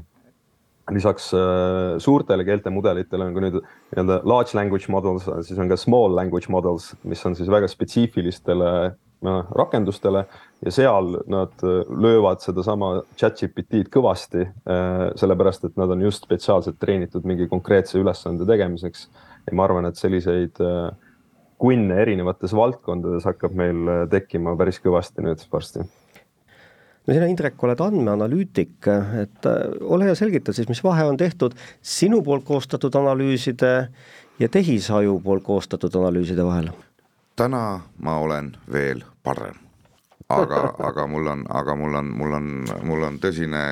lisaks äh, suurtele keeltemudelitele on ka nüüd nii-öelda large language models, siis on ka small language models, mis on siis väga spetsiifilistele äh, rakendustele ja seal nad löövad sedasama chat-GPT-d kõvasti, sellepärast et nad on just spetsiaalselt treenitud mingi konkreetse ülesande tegemiseks. ja ma arvan, et selliseid kunne erinevates valdkondades hakkab meil tekkima päris kõvasti nüüd varsti no sina, Indrek, oled andmeanalüütik, et äh, ole hea, selgita siis, mis vahe on tehtud sinu poolt koostatud analüüside ja tehisaju poolt koostatud analüüside vahel? täna ma olen veel parem, aga, aga mul on, aga mul on, mul on, mul on tõsine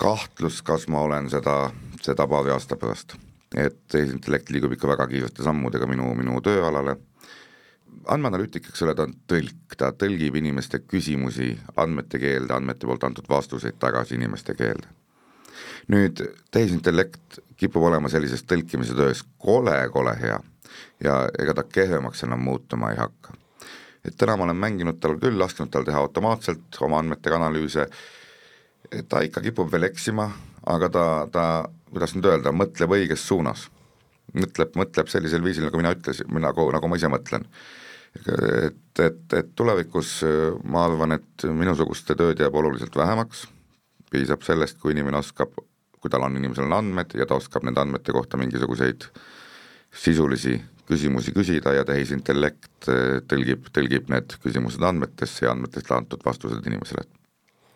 kahtlus, kas ma olen seda, seda paari aasta pärast. et tehisintellekt liigub ikka väga kiirete sammudega minu, minu tööalale andmeanalüütik, eks ole, ta on tõlk, ta tõlgib inimeste küsimusi andmete keelde, andmete poolt antud vastuseid tagasi inimeste keelde. nüüd tehisintellekt kipub olema sellises tõlkimise töös kole-kole hea ja ega ta kehvemaks enam muutuma ei hakka. et täna ma olen mänginud tal küll, lasknud tal teha automaatselt oma andmetega analüüse, ta ikka kipub veel eksima, aga ta, ta kuidas nüüd öelda, mõtleb õiges suunas. mõtleb, mõtleb sellisel viisil, nagu mina ütlesin, nagu, nagu ma ise mõtlen. Et, et, et tulevikus ma arvan, et minusuguste tööd jääb oluliselt vähemaks, piisab sellest, kui inimene oskab, kui tal on inimesel on andmed ja ta oskab nende andmete kohta mingisuguseid sisulisi küsimusi küsida ja tehisintellekt tõlgib, tõlgib need küsimused andmetesse ja andmetest antud vastused inimesele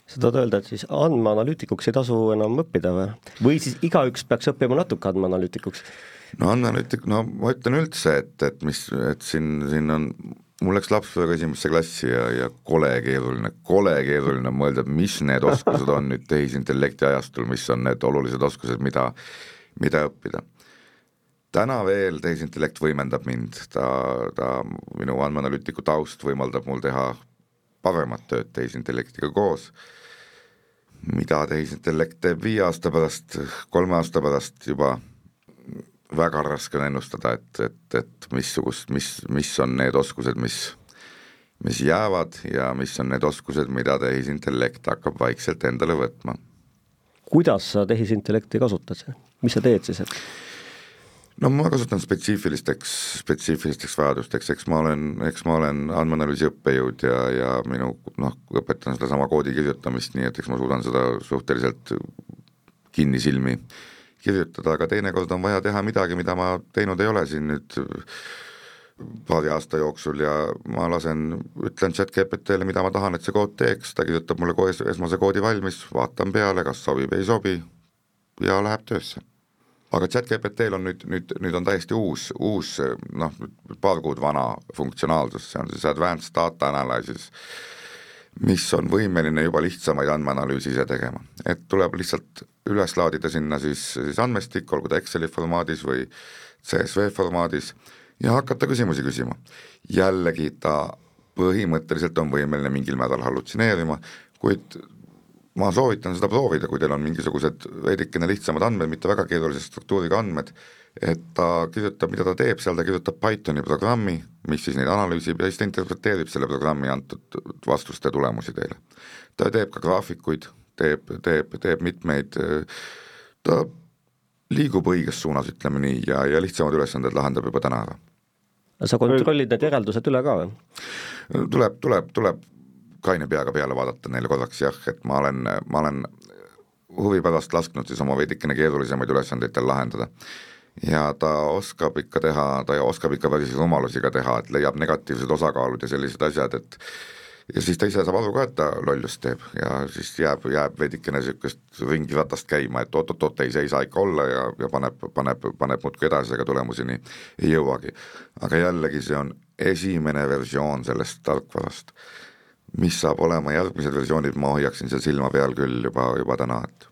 sa tahad öelda, et siis andmeanalüütikuks ei tasu enam õppida või? või siis igaüks peaks õppima natuke andmeanalüütikuks? No andmeanalüütik, no ma ütlen üldse, et, et mis, et siin, siin on, mul läks lapsepõlve esimesse klassi ja, ja kole keeruline, kole keeruline on mõelda, mis need oskused on nüüd tehisintellekti ajastul, mis on need olulised oskused, mida, mida õppida täna veel tehisintellekt võimendab mind, ta, ta, minu andmeanalüütiku taust võimaldab mul teha paremat tööd tehisintellektiga koos. mida tehisintellekt teeb viie aasta pärast, kolme aasta pärast juba väga raske on ennustada, et, et, et missugust, mis, mis on need oskused, mis, mis jäävad ja mis on need oskused, mida tehisintellekt hakkab vaikselt endale võtma. kuidas sa tehisintellekti kasutad, mis sa teed siis, et no ma kasutan spetsiifilisteks, spetsiifilisteks vajadusteks, eks ma olen, eks ma olen andmeanalüüsi õppejõud ja, ja minu noh, õpetan sedasama koodi kirjutamist, nii et eks ma suudan seda suhteliselt kinnisilmi kirjutada, aga teinekord on vaja teha midagi, mida ma teinud ei ole siin nüüd paari aasta jooksul ja ma lasen, ütlen chat-GPT-le, mida ma tahan, et see kood teeks, ta kirjutab mulle kohe esmase koodi valmis, vaatan peale, kas sobib, ei sobi ja läheb töösse. Aga chat-GPT-l on nüüd, nüüd, nüüd on täiesti uus, uus noh, paar kuud vana funktsionaalsus, see on siis advanced data analysis, mis on võimeline juba lihtsamaid andmeanalüüse ise tegema. et tuleb lihtsalt üles laadida sinna siis, siis andmestik, olgu ta Exceli formaadis või CSV formaadis, ja hakata küsimusi küsima. jällegi ta põhimõtteliselt on võimeline mingil määral hallutsineerima, kuid ma soovitan seda proovida, kui teil on mingisugused veidikene lihtsamad andmed, mitte väga keerulise struktuuriga andmed, et ta kirjutab, mida ta teeb, seal ta kirjutab Pythoni programmi, mis siis neid analüüsib ja siis ta interpreteerib selle programmi antud vastuste tulemusi teile. ta teeb ka graafikuid, teeb, teeb, teeb mitmeid, ta liigub õiges suunas, ütleme nii, ja, ja lihtsamad ülesanded lahendab juba täna ära. sa kontrollid need järeldused üle ka või? tuleb, tuleb, tuleb kaine peaga peale vaadata neile korraks jah, et ma olen, ma olen huvi pärast lasknud siis oma veidikene keerulisemaid ülesandeid tal lahendada. Ja ta oskab ikka teha, ta oskab ikka päris rumalusi ka teha, et leiab negatiivsed osakaalud ja sellised asjad, et ja siis ta ise saab aru ka, et ta lollust teeb ja siis jääb, jääb veidikene niisugust ringi ratast käima, et oot-oot-oot, ei, see ei saa ikka olla ja, ja paneb, paneb, paneb muudkui edasi, aga tulemuseni ei jõuagi. aga jällegi, see on esimene versioon sellest tarkvarast mis saab olema järgmised versioonid, ma hoiaksin seal silma peal küll juba, juba täna, et.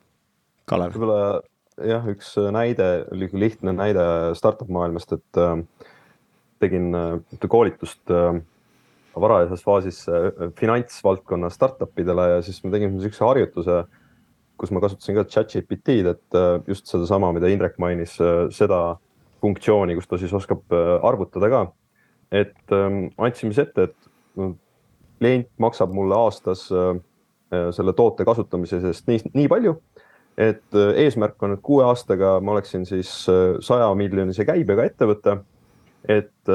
Kalev. võib-olla jah, üks näide, lihtne näide startup maailmast, et äh, tegin äh, koolitust äh, varajases faasis äh, finantsvaldkonna startup idele ja siis me tegime niisuguse harjutuse, kus ma kasutasin ka chat-GPT-d, et äh, just sedasama, mida Indrek mainis, äh, seda funktsiooni, kus ta siis oskab arvutada ka. et ähm, andsime siis ette, et klient maksab mulle aastas äh, äh, selle toote kasutamise eest nii, nii palju, et äh, eesmärk on, et kuue aastaga ma oleksin siis saja miljonise käibega ettevõte. et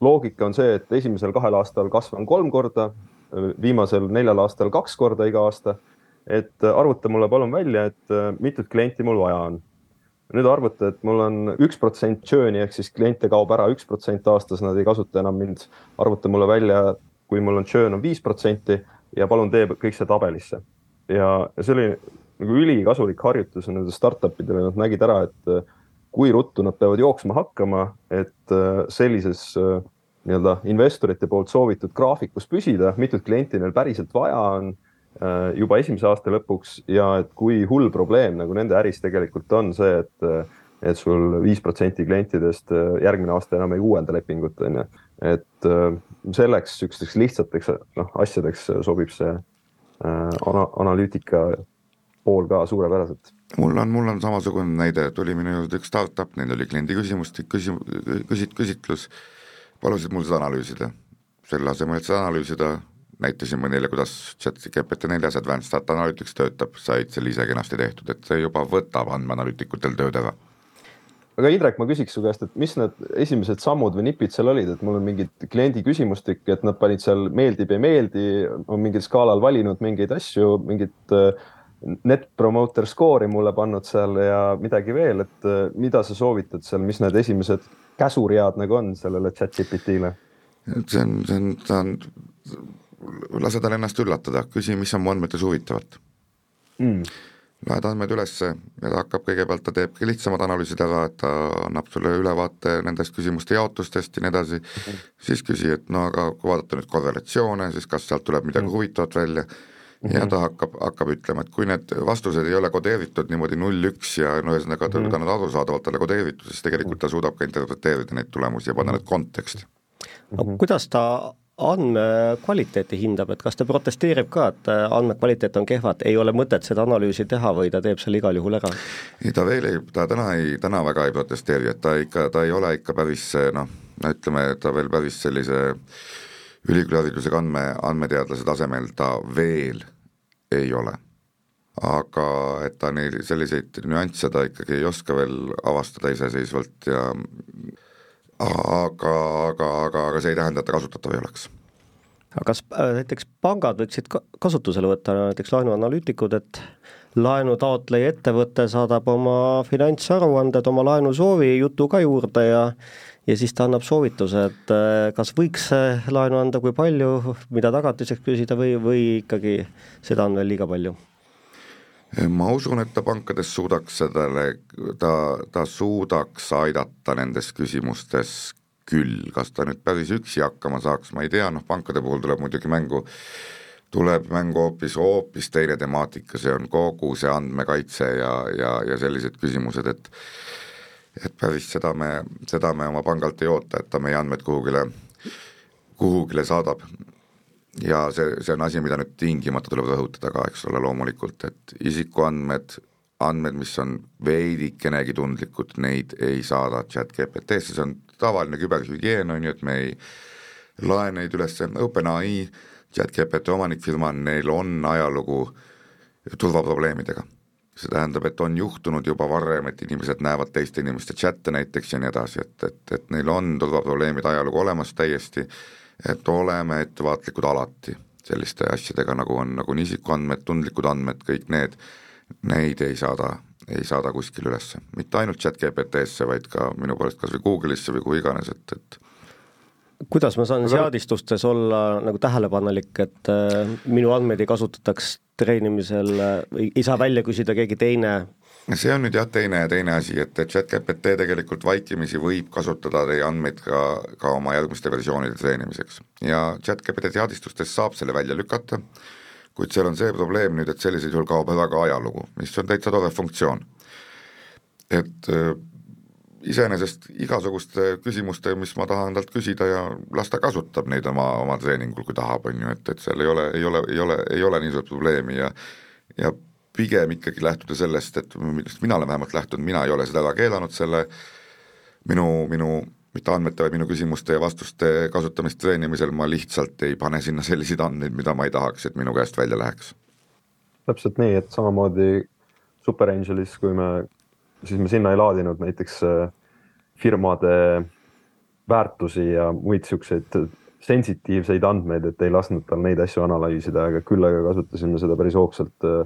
loogika on see, et esimesel kahel aastal kasvan kolm korda, viimasel neljal aastal kaks korda iga aasta. et arvuta mulle palun välja, et mitut klienti mul vaja on nüüd arvuta, et mul on üks protsent churn'i ehk siis kliente kaob ära üks protsent aastas, nad ei kasuta enam mind. arvuta mulle välja kui mul on churn on viis protsenti ja palun tee kõik see tabelisse. ja see oli nagu ülikasulik harjutus nendele startup idele, nad nägid ära, et äh, kui ruttu nad peavad jooksma hakkama, et äh, sellises äh, nii-öelda investorite poolt soovitud graafikus püsida, mitut klienti neil päriselt vaja on juba esimese aasta lõpuks. Ja et kui hull probleem nagu nende äris tegelikult on see, et et sul viis protsenti klientidest järgmine aasta enam ei uuenda lepingut, on ju. et selleks sihukesteks lihtsateks noh, asjadeks sobib see ana analüütika pool ka suurepäraselt. mul on, mul on samasugune näide, tuli minu juurde üks startup, neil oli kliendi küsimustik, küsim-, küsit-, küsitlus, palusid mul seda analüüsida. selle asemel, et seda analüüsida, näitasime neile, kuidas ChatGPT neljas Advanced Data Analytics töötab, said selle ise kenasti tehtud, et see juba võtab andmeanalüütikutel tööd ära. Aga Indrek, ma küsiks su käest, et mis need esimesed sammud või nipid seal olid, et mul on mingid kliendi küsimustik, et nad panid seal meeldib, ei meeldi, on mingil skaalal valinud mingeid asju, mingit äh, net promoter score'i mulle pannud seal ja midagi veel, et äh, mida sa soovitad seal, mis need esimesed käsuread nagu on sellele chat GPT-le? see on, see on, ta on, lase tal ennast üllatada, küsi, mis on mu andmetes huvitavat. Mm. Laed andmed ülesse ja ta hakkab kõigepealt, ta teebki lihtsamad analüüsid ära, et ta annab sulle ülevaate nendest küsimuste jaotustest ja nii edasi. Mm, siis küsi, et no aga kui vaadata nüüd korrelatsioone, siis kas sealt tuleb midagi mm. huvitavat välja. Ja ta hakkab, hakkab ütlema, et kui need vastused ei ole kodeeritud niimoodi null-üks ja no ühesõnaga mm -hmm. ta on arusaadavalt talle kodeeritud, siis tegelikult ta suudab ka interpreteerida neid tulemusi ja panna need konteksti. no kuidas ta andmekvaliteeti hindab, et kas ta protesteerib ka, et äh, andmekvaliteet on kehva, et ei ole mõtet seda analüüsi teha või ta teeb selle igal juhul ära? ei, ta veel ei, ta täna ei, täna väga ei protesteeri, et ta ikka, ta ei ole ikka päris noh, no ütleme, ta veel päris sellise ülikooliharidusega andme, andmeteadlase tasemel ta veel ei ole. aga et ta neid selliseid nüansse ta ikkagi ei oska veel avastada iseseisvalt ja aga, aga, aga, aga see ei tähenda, et ta kasutatav ei oleks aga kas äh, näiteks pangad võiksid kasutusele võtta näiteks laenuanalüütikud, et laenutaotleja ettevõte saadab oma finantsaruanded, oma laenusoovi jutu ka juurde ja ja siis ta annab soovituse, et äh, kas võiks laenu anda, kui palju, mida tagatiseks küsida või, või ikkagi seda on veel liiga palju? Ma usun, et ta pankades suudaks sellele, ta, ta suudaks aidata nendes küsimustes küll, kas ta nüüd päris üksi hakkama saaks, ma ei tea, noh pankade puhul tuleb muidugi mängu, tuleb mängu hoopis, hoopis teine temaatika, see on kogu see andmekaitse ja, ja, ja sellised küsimused, et et päris seda me, seda me oma pangalt ei oota, et ta meie andmed kuhugile, kuhugile saadab. Ja see, see on asi, mida nüüd tingimata tuleb rõhutada ka, eks ole, loomulikult, et isikuandmed, andmed, mis on veidikenegi tundlikud, neid ei saada chat GPT-sse, see on tavaline küberhügieen, on ju, et me ei lae neid üles, OpenAI, chat GPT omanikfirma, neil on ajalugu turvaprobleemidega. See tähendab, et on juhtunud juba varem, et inimesed näevad teiste inimeste chat'e näiteks ja nii edasi, et, et, et neil on turvaprobleemid ajalugu olemas täiesti et oleme ettevaatlikud alati selliste asjadega, nagu on, nagu on isikuandmed, tundlikud andmed, kõik need, neid ei saada, ei saada kuskile ülesse, mitte ainult chat GPT-sse, vaid ka minu poolest kas või Google'isse või kuhu iganes, et, et kuidas ma saan seadistustes olla nagu tähelepanelik, et äh, minu andmeid ei kasutataks treenimisel äh,, ei saa välja küsida keegi teine see on nüüd jah, teine, teine asi, et, et chat-GPT tegelikult vaikimisi võib kasutada teie andmeid ka, ka oma järgmiste versioonide treenimiseks ja chat-GPT teadistustes saab selle välja lükata, kuid seal on see probleem nüüd, et sellisel juhul kaob ära ka ajalugu, mis on täitsa tore funktsioon. et äh, iseenesest igasuguste küsimuste, mis ma tahan talt küsida ja las ta kasutab neid oma, oma treeningul, kui tahab, on ju, et, et seal ei ole, ei ole, ei ole, ei ole nii suurt probleemi ja ja pigem ikkagi lähtuda sellest, et millest mina olen vähemalt lähtunud, mina ei ole seda ära keelanud, selle minu, minu mitte andmete, vaid minu küsimuste ja vastuste kasutamist treenimisel, ma lihtsalt ei pane sinna selliseid andmeid, mida ma ei tahaks, et minu käest välja läheks. täpselt nii, et samamoodi Super Angelis, kui me, siis me sinna ei laadinud näiteks äh, firmade väärtusi ja muid siukseid sensitiivseid andmeid, et ei lasknud tal neid asju analüüsida, aga küll aga kasutasime seda päris hoogsalt äh,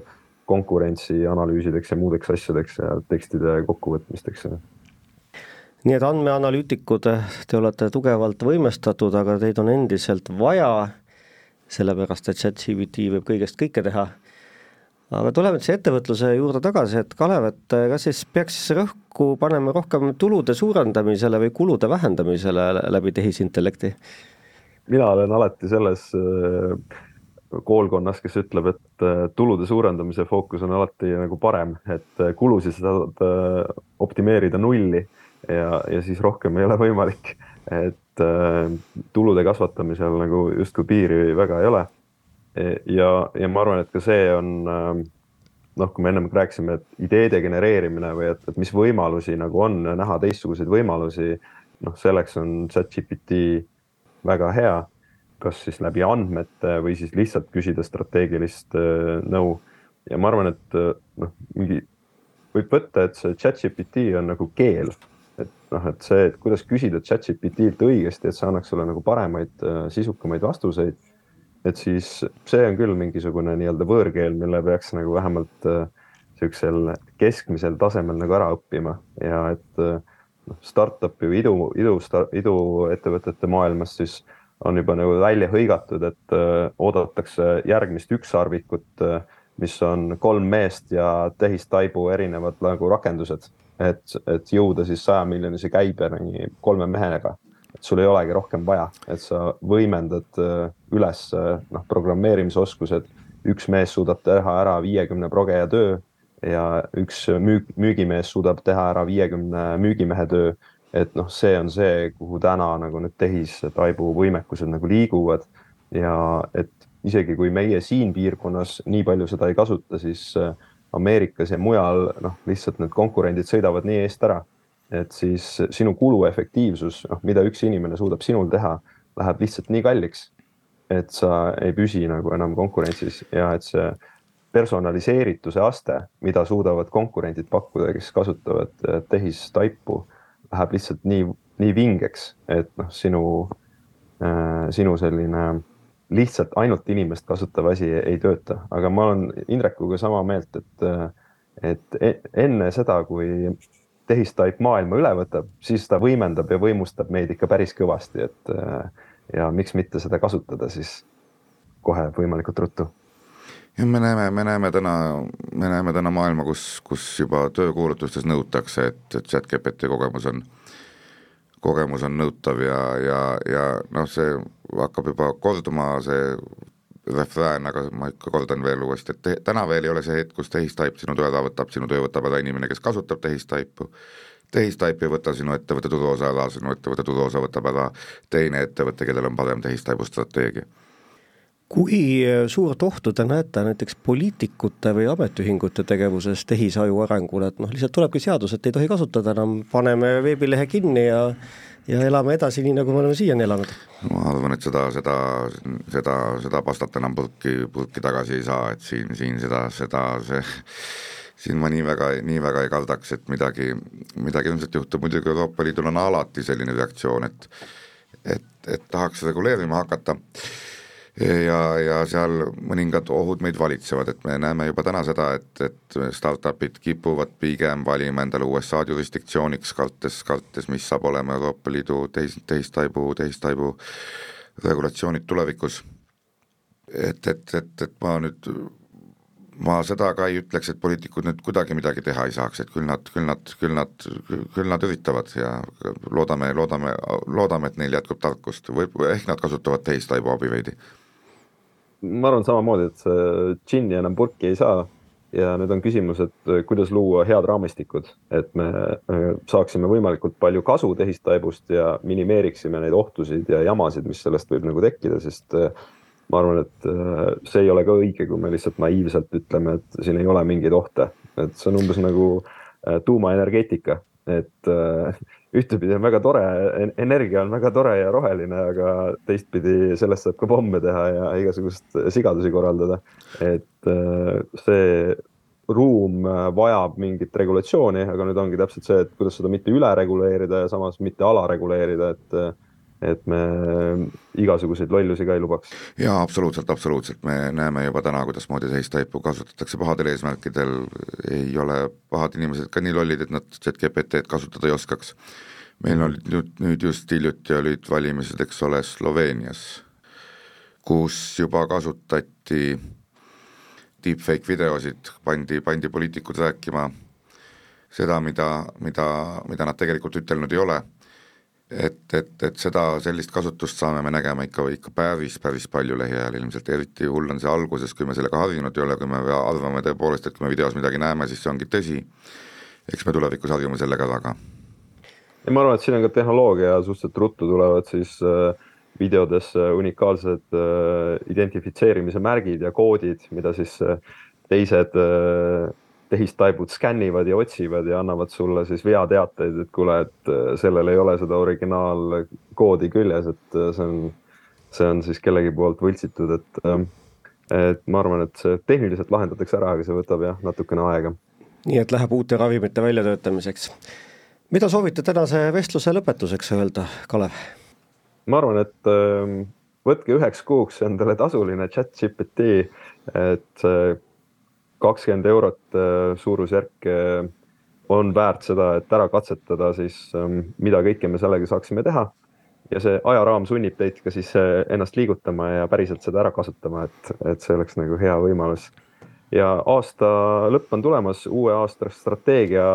konkurentsi analüüsideks ja muudeks asjadeks ja tekstide kokkuvõtmisteks. nii et andmeanalüütikud, te olete tugevalt võimestatud, aga teid on endiselt vaja, sellepärast et chat-GPT võib kõigest kõike teha. Aga tuleme nüüd siia ettevõtluse juurde tagasi, et Kalev, et kas siis peaks siis rõhku panema rohkem tulude suurendamisele või kulude vähendamisele läbi tehisintellekti? mina olen alati selles äh, koolkonnas, kes ütleb, et äh, tulude suurendamise fookus on alati nagu parem, et kulusid saad optimeerida nulli ja, ja siis rohkem ei ole võimalik. et tulude kasvatamisel nagu justkui piiri väga ei ole. E, ja, ja ma arvan, et ka see on noh, kui me ennem rääkisime, et ideede genereerimine või et, et mis võimalusi nagu on näha teistsuguseid võimalusi, noh, selleks on chat GPT väga hea kas siis läbi andmete või siis lihtsalt küsida strateegilist nõu. ja ma arvan, et noh, mingi võib võtta, et see chat-GPT on nagu keel, et noh, et see, et kuidas küsida chat-GPT-lt õigesti, et see annaks sulle nagu paremaid, sisukamaid vastuseid. Et siis see on küll mingisugune nii-öelda võõrkeel, mille peaks nagu vähemalt niisugusel keskmisel tasemel nagu ära õppima ja et noh, startup ju idu, idu, iduettevõtete maailmas siis on juba nagu välja hõigatud, et äh, oodatakse järgmist ükssarvikut äh, mis on kolm meest ja tehistaibu erinevad nagu rakendused, et, et jõuda siis saja miljonise käibeni kolme mehega. et sul ei olegi rohkem vaja, et sa võimendad äh, üles noh, programmeerimisoskused, üks mees suudab teha ära viiekümne progeja töö ja üks müük, müügimees suudab teha ära viiekümne müügimehe töö. et noh, see on see, kuhu täna nagu need tehistaibu võimekused nagu liiguvad. Ja et isegi kui meie siin piirkonnas nii palju seda ei kasuta, siis äh, Ameerikas ja mujal noh, lihtsalt need konkurendid sõidavad nii eest ära, et siis sinu kuluefektiivsus, noh, mida üks inimene suudab sinul teha, läheb lihtsalt nii kalliks, et sa ei püsi nagu enam konkurentsis ja et see personaliseerituse aste, mida suudavad konkurendid pakkuda, kes kasutavad äh, tehistaipu, läheb lihtsalt nii, nii vingeks, et noh, sinu äh,, sinu selline lihtsalt ainult inimest kasutav asi ei tööta, aga ma olen Indrekuga sama meelt, et, et e-, enne seda, kui tehistaip maailma üle võtab, siis ta võimendab ja võimustab meid ikka päris kõvasti, et ja miks mitte seda kasutada siis kohe võimalikult ruttu. ja me näeme, me näeme täna, me näeme täna maailma, kus, kus juba töökuulutustes nõutakse, et, et chat GPT kogemus on kogemus on nõutav ja, ja, ja noh, see hakkab juba korduma, see refrään, aga ma ikka kordan veel uuesti, et te, täna veel ei ole see hetk, kus tehistaip sinu töö ära võtab, sinu töö võtab ära inimene, kes kasutab tehistaipu, tehistaip ei võta sinu ettevõtte turuosa ära, sinu ettevõtte turuosa võtab ära teine ettevõte, kellel on parem tehistaibu strateegia kui suurt ohtu te näete näiteks poliitikute või ametiühingute tegevuses tehisaju arengule, et noh, lihtsalt tulebki seadus, et ei tohi kasutada enam, paneme veebilehe kinni ja ja elame edasi nii, nagu me oleme siiani elanud. ma arvan, et seda, seda, seda, seda pastat enam purki, purki tagasi ei saa, et siin, siin seda, seda, see siin ma nii väga, nii väga ei kardaks, et midagi, midagi ilmselt juhtub, muidugi Euroopa Liidul on alati selline reaktsioon, et et, et tahaks reguleerima hakata ja, ja seal mõningad ohud meid valitsevad, et me näeme juba täna seda, et, et startup'id kipuvad pigem valima endale USA jurisdiktsiooniks, kartes, kartes, mis saab olema Euroopa Liidu tehis, tehistaibu, tehistaibu regulatsioonid tulevikus. et, et, et, et ma nüüd, ma seda ka ei ütleks, et poliitikud nüüd kuidagi midagi teha ei saaks, et küll nad, küll nad, küll nad, küll nad üritavad ja loodame, loodame, loodame, et neil jätkub tarkust. Või ehk nad kasutavad tehistaibu abi veidi. Ma arvan samamoodi, et see džinni enam purki ei saa. Ja nüüd on küsimus, et kuidas luua head raamistikud, et me saaksime võimalikult palju kasu tehistaibust ja minimeeriksime neid ohtusid ja jamasid, mis sellest võib nagu tekkida, sest äh, ma arvan, et see ei ole ka õige, kui me lihtsalt naiivselt ütleme, et siin ei ole mingeid ohte, et see on umbes nagu tuumaenergeetika, et ühtepidi on väga tore, energia on väga tore ja roheline, aga teistpidi sellest saab ka pomme teha ja igasugust sigadusi korraldada. et äh, see ruum vajab mingit regulatsiooni, aga nüüd ongi täpselt see, et kuidas seda mitte üle reguleerida ja samas mitte alareguleerida, et et me igasuguseid lollusi ka ei lubaks. jaa, absoluutselt, absoluutselt, me näeme juba täna, kuidasmoodi tehistaipu kasutatakse pahadel eesmärkidel, ei ole pahad inimesed ka nii lollid, et nad chat-GPT-d kasutada ei oskaks. meil olid nüüd, nüüd just hiljuti olid valimised, eks ole, Sloveenias, kus juba kasutati deepfake videosid, pandi, pandi poliitikud rääkima seda, mida, mida, mida nad tegelikult ütelnud ei ole et, et, et seda, sellist kasutust saame me nägema ikka, ikka päris, päris palju lähiajal ilmselt, eriti hull on see alguses, kui me sellega harjunud ei ole, kui me arvame tõepoolest, et kui me videos midagi näeme, siis see ongi tõsi, eks me tulevikus harjume sellega väga. ja ma arvan, et siin on ka tehnoloogia suhteliselt ruttu tulevad siis äh, videodesse unikaalsed äh, identifitseerimise märgid ja koodid, mida siis äh, teised äh, tehistaibud skännivad ja otsivad ja annavad sulle siis veateateid, et kuule, et äh, sellel ei ole seda originaalkoodi küljes, et äh, see on see on siis kellegi poolt võltsitud, et, ähm, et ma arvan, et see tehniliselt lahendatakse ära, aga see võtab jah, natukene aega. nii et läheb uute ravimite väljatöötamiseks. mida soovite tänase vestluse lõpetuseks öelda, Kalev? ma arvan, et ähm, võtke üheks kuuks endale tasuline chat GPT, et kakskümmend eurot äh, suurusjärk äh, on väärt seda, et ära katsetada siis, ähm, mida kõike me sellega saaksime teha. ja see ajaraam sunnib teid ka siis äh, ennast liigutama ja päriselt seda ära kasutama, et, et see oleks nagu hea võimalus. ja aasta lõpp on tulemas, uue aasta strateegia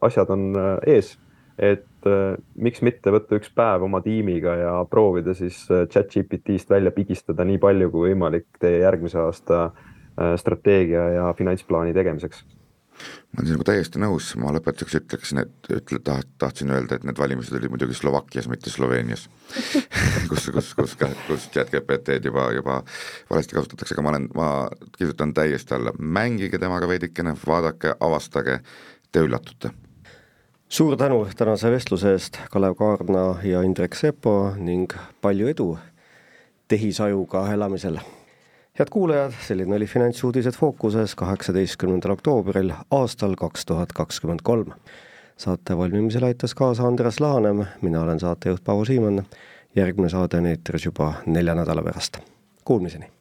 asjad on ees et miks mitte võtta üks päev oma tiimiga ja proovida siis chat GPT-st välja pigistada nii palju kui võimalik teie järgmise aasta äh, strateegia ja finantsplaani tegemiseks. Ma olen sinuga täiesti nõus, ma lõpetuseks ütleksin, et ütle, tahtsin öelda, et need valimised olid muidugi Slovakkias, mitte Sloveenias. Kus, kus, kus, kus chat-GPT-d juba, juba valesti kasutatakse, aga ma olen, ma kirjutan täiesti alla, mängige temaga veidikene, vaadake, avastage, te üllatute. Suur tänu tänase vestluse eest, Kalev Kaarna ja Indrek Sepo ning palju edu tehisajuga elamisel. Head kuulajad, selline oli Finantsuudised fookuses kaheksateistkümnendal oktoobril aastal kaks tuhat kakskümmend kolm. saate valmimisele aitas kaasa Andres Laanem, mina olen saatejuht Paavo Siimann. järgmine saade on eetris juba nelja nädala pärast. Kuulmiseni